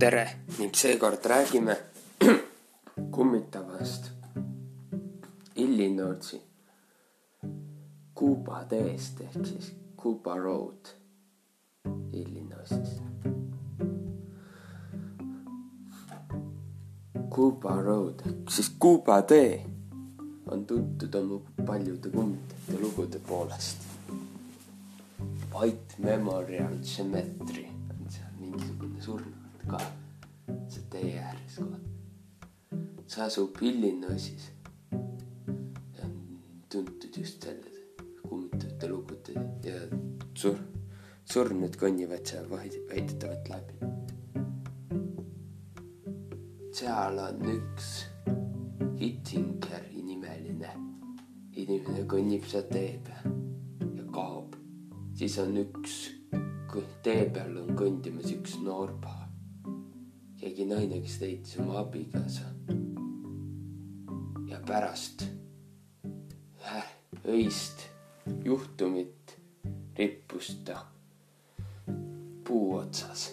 tere ning seekord räägime kummitavast Illinoisi Kuuba teest ehk siis Kuuba Road Illinoisis. Kuuba Road ehk siis Kuuba tee on tuntud oma paljude kummitajate lugude poolest. White Memorial Cemetery on seal mingisugune surnud ka see tee ääres kohe. see asub Illinoisis ja on tuntud just selle kummitajate lugude ja sur-, surnud kõnnivad seal väidetavalt läbi. seal on üks Hittingeri nimeline inimene kõnnib seal tee peal ja kaob. siis on üks, tee peal on kõndimas üks noorpaar. Keegi naine, kes leidis oma abikaasa. ja pärast öist juhtumit rippus ta puu otsas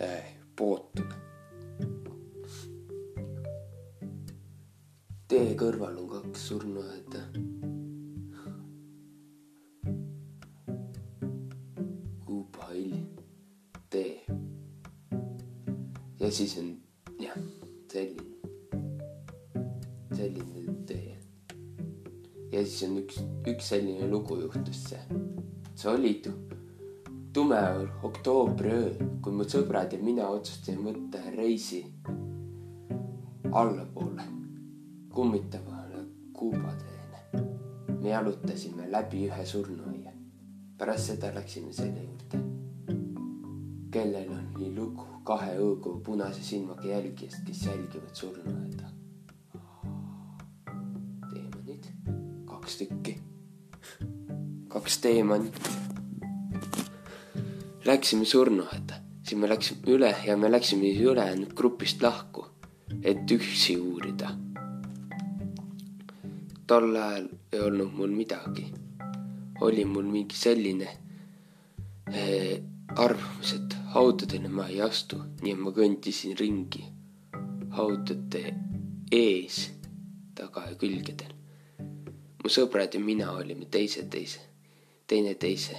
äh, pootuna. tee kõrval on kaks surnuaeda. Siis on jah, selline, selline tee. ja siis on üks, üks selline lugu juhtus see. see oli tume oktoobriöö, kui mu sõbrad ja mina otsustasime võtta reisi allapoole kummitavale Kuuba teele. me jalutasime läbi ühe surnuaia. pärast seda läksime selle juurde, kellel oli lugu kahe õõgu punase silmaga jälgijast, kes jälgivad surnuaeda. teemanid, kaks tükki, kaks teemanit. Läksime surnuaeda, siis me läksime üle ja me läksime ülejäänud grupist lahku, et üksi uurida tol ajal ei olnud mul midagi. oli mul mingi selline eh, arvamus, et haudadele ma ei astu, nii et ma kõndisin ringi haudade ees, taga ja külgedel. mu sõbrad ja mina olime teise teise, teineteise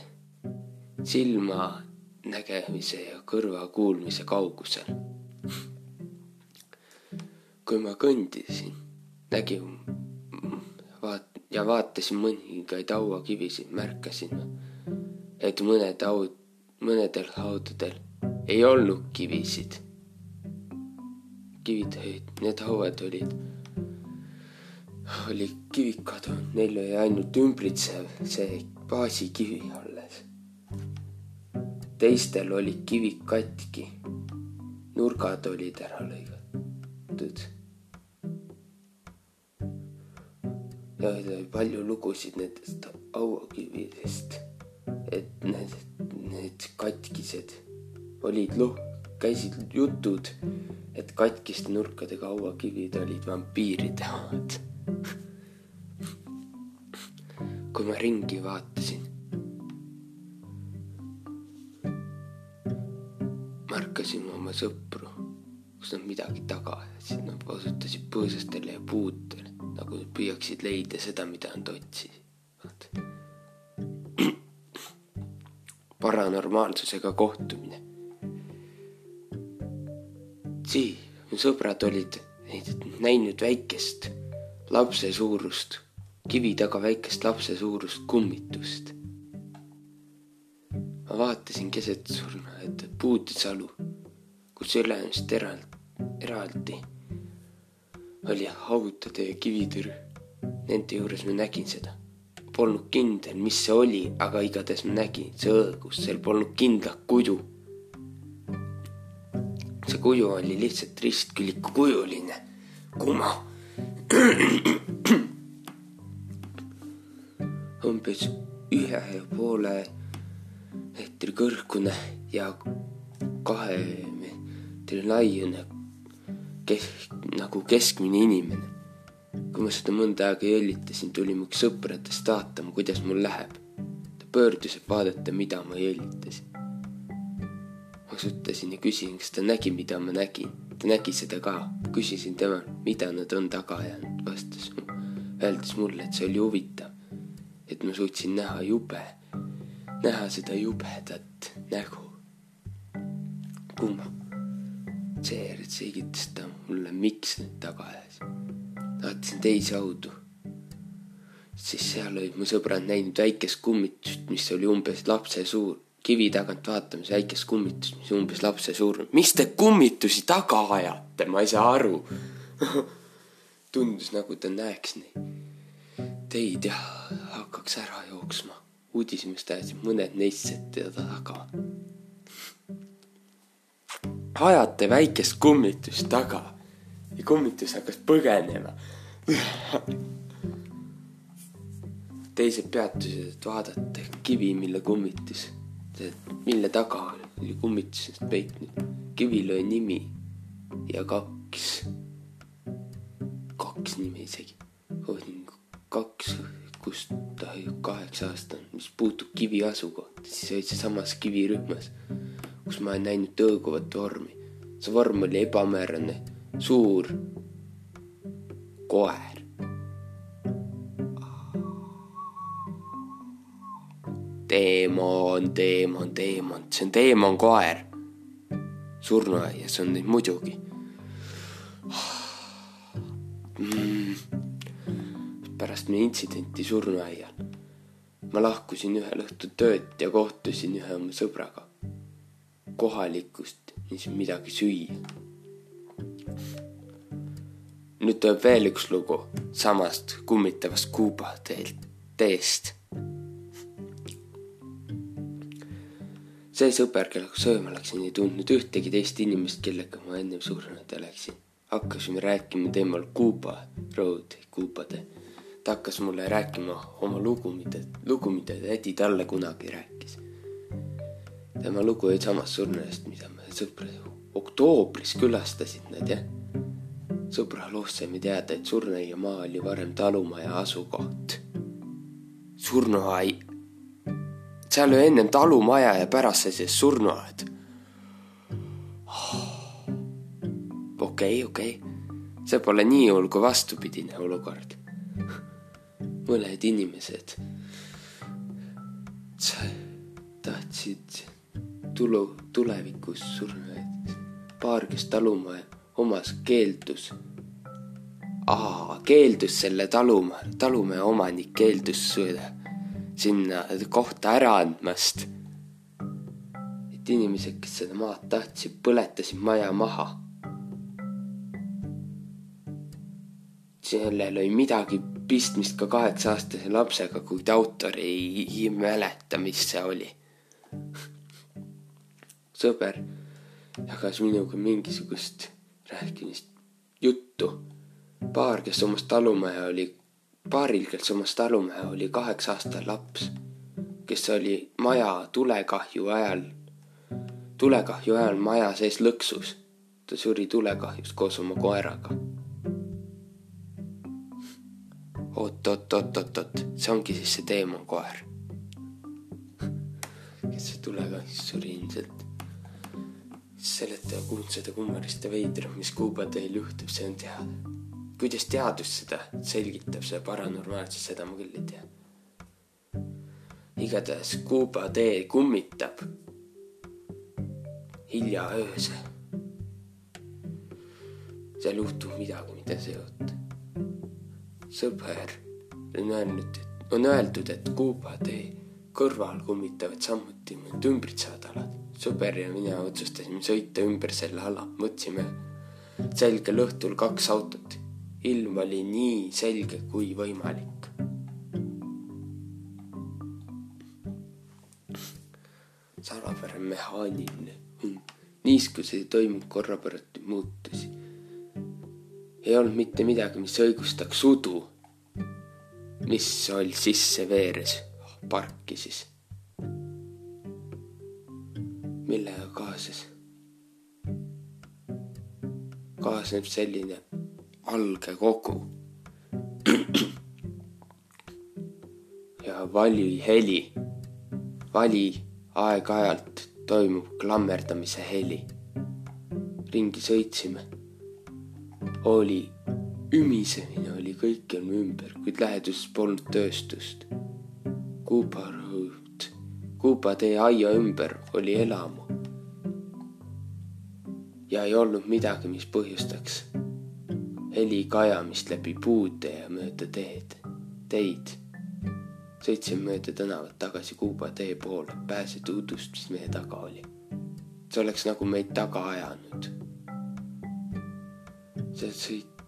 silmanägemise ja kõrva kuulmise kaugusel. kui ma kõndisin, nägin vaat- ja vaatasin mõningaid hauakivisid, märkasin, et mõned haud, mõnedel haudadel ei olnud kivisid. kivid olid, need hauad olid, olid kivikad, neil oli ainult ümbritsev see baasikivi alles. teistel olid kivid katki, nurgad olid ära lõigatud ja oli palju lugusid nendest hauakividest, et need, need katkised olid luh-, käisid jutud, et katkiste nurkadega hauakivid olid vampiiride omad. kui ma ringi vaatasin, märkasin oma sõpru, kus nad midagi taga ajasid, nad osutasid põõsastele ja puudele nagu püüaksid leida seda, mida nad otsisid. Paranormaalsusega kohtumine. siis mu sõbrad olid näinud väikest lapse suurust, kivi taga väikest lapse suurust kummitust. ma vaatasin keset surnuaeda puudesalu, kus ülemist eraldi, eraldi oli haudade ja kivitõrj. Nende juures ma nägin seda. Polnud kindel, mis see oli, aga igatahes ma nägin, see õõgus, seal polnud kindlat kuju. see kuju oli lihtsalt ristkülikukujuline, kuma. umbes ühe ja poole meetri kõrgune ja kahe meetri laiune kesk, nagu keskmine inimene. Kui ma seda mõnda aega jõllitasin, tuli mu üks sõpradest vaatama, kuidas mul läheb. ta pöördus, et vaadata, mida ma jõllitasin. kasutasin ja küsisin, kas ta nägi, mida ma nägin. ta nägi seda ka. küsisin tema, mida nad on taga ajanud, vastas, öeldes mulle, et see oli huvitav. et ma suutsin näha jube, näha seda jubedat nägu. kumma. seejärel selgitas ta mulle, miks need taga ajas. Tahtsin teisi haudu siis seal olid mu sõbrad näinud väikest kummitust, mis oli umbes lapse suur kivi tagant vaatamas väikest kummitust, mis umbes lapse suurune. mis te kummitusi taga ajate, ma ei saa aru tundus nagu ta näeks neid teid ja hakkaks ära jooksma. uudishimus tähendab, mõned neist sättivad taga. ajate väikest kummitust taga ja kummitus hakkas põgenema teised peatusid, et vaadata kivi, mille kummitus mille taga oli kummitusest peitnud. kivil oli nimi ja kaks, kaks nime isegi. olin kaks, kus ta kaheksa aastane, mis puutub kivi asukohta, siis olid see samas kivirühmas, kus ma olen näinud tõuguvat vormi. see vorm oli ebamäärane, suur koer. teemon, teemon, teemon, see on teemonkoer. surnuaias on neid muidugi mm.. pärast meie intsidenti surnuaial ma lahkusin ühel õhtul töölt ja kohtusin ühe oma sõbraga kohalikust, mis midagi süüa. Nüüd tuleb veel üks lugu samast kummitavast Kuuba teelt, teest see sõber, kellega sööma läksin, ei tundnud ühtegi teist inimest, kellega ma ennem surnuda läksin. hakkasime rääkima teemal Kuuba Road, Kuubade. ta hakkas mulle rääkima oma lugu, mida, lugu, mida tädi talle kunagi rääkis. tema lugu oli samast surnujast, mida me sõpra oktoobris külastasid nad jah. Sõbra loost saime teada, et surnuaiamaa oli varem talumaja asukoht. surnuai seal oli ennem talumaja ja pärast sai see surnuaed. okei, okei, see pole nii hull kui vastupidine olukord. mõned inimesed tahtsid tulu, tulevikus surnuaed. paar, kes talumaja omas, keeldus. aa, keeldus selle talumaja, talumaja omanik keeldus sinna kohta ära andmast. et inimesed, kes seda maad tahtsid, põletasid maja maha. sellel oli midagi pistmist ka kaheksa-aastase lapsega, kuid autor ei, ei mäleta, mis see oli. sõber jagas minuga mingisugust rääkimist, juttu. paar, kes omas talumaja oli paaril, kes omas talumehe, oli kaheksa-aastane laps, kes oli maja tulekahju ajal, tulekahju ajal maja sees lõksus. ta suri tulekahjus koos oma koeraga. oot, oot, oot, oot, oot, see ongi siis see teemonkoer, kes see tulekahjus suri ilmselt. Seletaja kuulsada kummalist ja veidram, mis teel juhtub, see on teada kuidas teadus seda selgitab, see paranormaalsus, seda ma küll ei tea. igatahes Kuuba tee kummitab hilja öösel. seal juhtub midagi, mida sa ei oota. sõber on öelnud, on öeldud, et Kuuba tee kõrval kummitavad samuti mõned ümbritsevad alad. Sõber ja mina otsustasime sõita ümber selle ala, mõtlesime selgel õhtul kaks autot ilm oli nii selge kui võimalik. salapärane mehaaniline hung, niiskus ei toimunud korrapärast muutusi. ei olnud mitte midagi, mis õigustaks udu, mis oli sisse veeres parki siis. Millega kaasas? kaasneb selline alge kogu. ja vali heli, vali aeg-ajalt toimub klammerdamise heli. ringi sõitsime. oli ümisemine oli kõikjal ümber, kuid läheduses polnud tööstust. Kuuba Road, Kuuba tee aia ümber oli elamu. Ja ei olnud midagi, mis põhjustaks heli kajamist läbi puude ja mööda teed, teid. sõitsime mööda tänavat tagasi Kuuba tee poole, pääseda udust, mis meie taga oli. see oleks nagu meid taga ajanud. sealt sõit,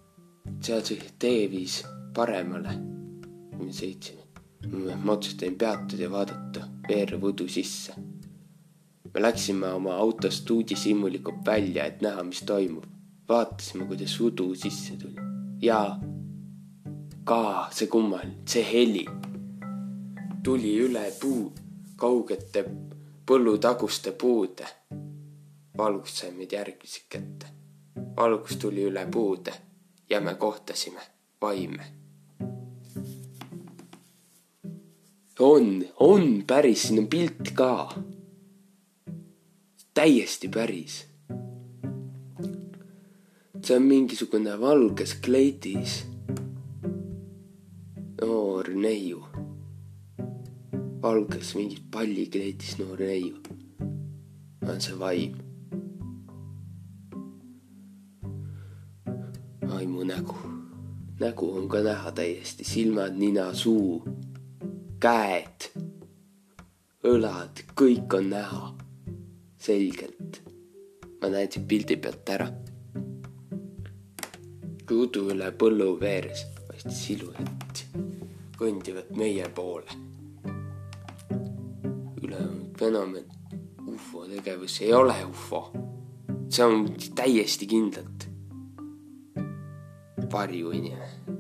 seal see tee viis paremale, kui me sõitsime. ma otsustasin peatuda ja vaadata veerev udu sisse. Me läksime oma autost uudishimulikult välja, et näha, mis toimub vaatasime, kuidas udu sisse tuli ja ka see kummaline, see heli tuli üle puu, kaugete põllutaguste puude. valgus sai meid järgmiseks kätte. valgus tuli üle puude ja me kohtasime vaime. on, on päris, siin on pilt ka. Täiesti päris. See on mingisugune valges kleidis. Noor neiu. valges mingis pallikleidis noor neiu. on see vaim. vaimu nägu, nägu on ka näha täiesti, silmad, nina, suu, käed, õlad, kõik on näha selgelt. ma siit pildi pealt ära kui udu üle põllu veeres paistis siluett kõndivat meie poole. ülejäänud fenomen, ufo tegevus ei ole ufo. see on täiesti kindlalt varjuinimene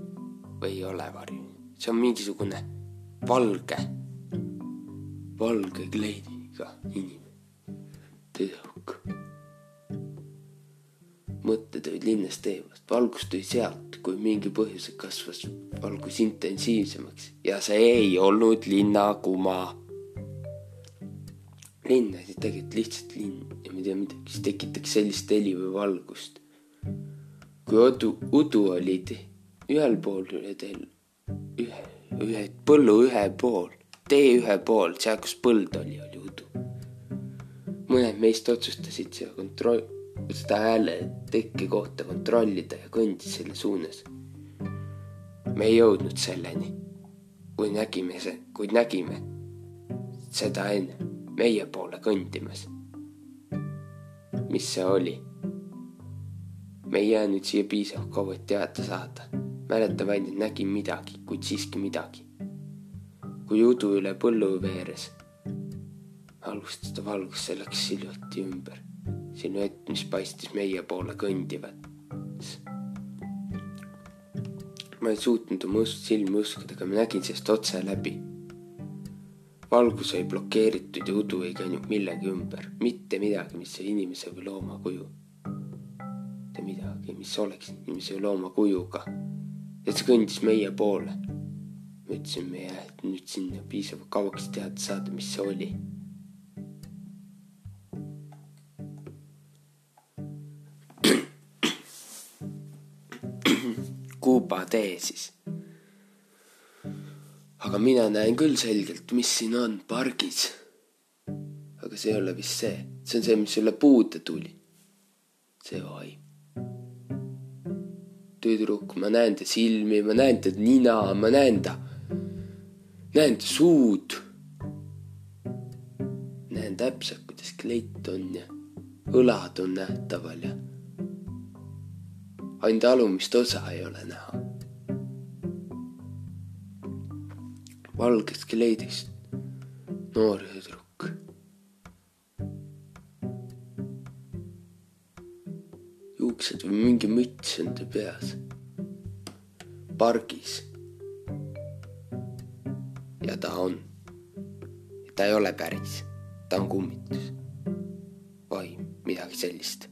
või ei ole varjuinimene, see on mingisugune valge, valge kleidiga inimene, tüdruk mõtted olid linnast eemast, valgus tuli sealt, kui mingi põhjusel kasvas valgus intensiivsemaks ja see ei olnud linnakuma. linn oli tegelikult lihtsalt linn ja ma ei tea midagi, mis tekitaks sellist heli või valgust. kui udu, udu olid ühel pool üle teel, ühe, ühe põllu ühe pool, tee ühe pool, seal, kus põld oli, oli udu. Mõned meist otsustasid seda kontroll seda hääle tekkekohta kontrollida ja kõndis selle suunas. me ei jõudnud selleni, kui nägime kuid nägime seda enne meie poole kõndimas. mis see oli? me ei jäänud siia piisavalt kaua, et teada saada. mäletan vaid, et nägin midagi, kuid siiski midagi. kui udu üle põllu veeres, alustas ta valgus, see läks siluti ümber siluett, mis paistis meie poole kõndivat. ma ei suutnud oma silmi uskuda, aga ma nägin sellest otse läbi. valgus oli blokeeritud ja udu ei käinud millegi ümber, mitte midagi, mis oli inimese või looma kuju. mitte midagi, mis oleks inimese või looma kujuga. ja see kõndis meie poole. ma ütlesin, me jää nüüd sinna piisavalt kauaks teada saada, mis see oli tee siis. aga mina näen küll selgelt, mis siin on pargis. aga see ei ole vist see, see on see, mis üle puude tuli. see vaim. tüdruk, ma näen ta silmi, ma näen ta nina, ma näen ta, näen ta suud. näen täpselt, kuidas kleit on ja õlad on nähtaval ja ainult alumist osa ei ole näha. Valgest kleidist noor tüdruk. juuksed või mingi müts on ta peas. pargis. ja ta on. ta ei ole päris, ta on kummitus. vaim, midagi sellist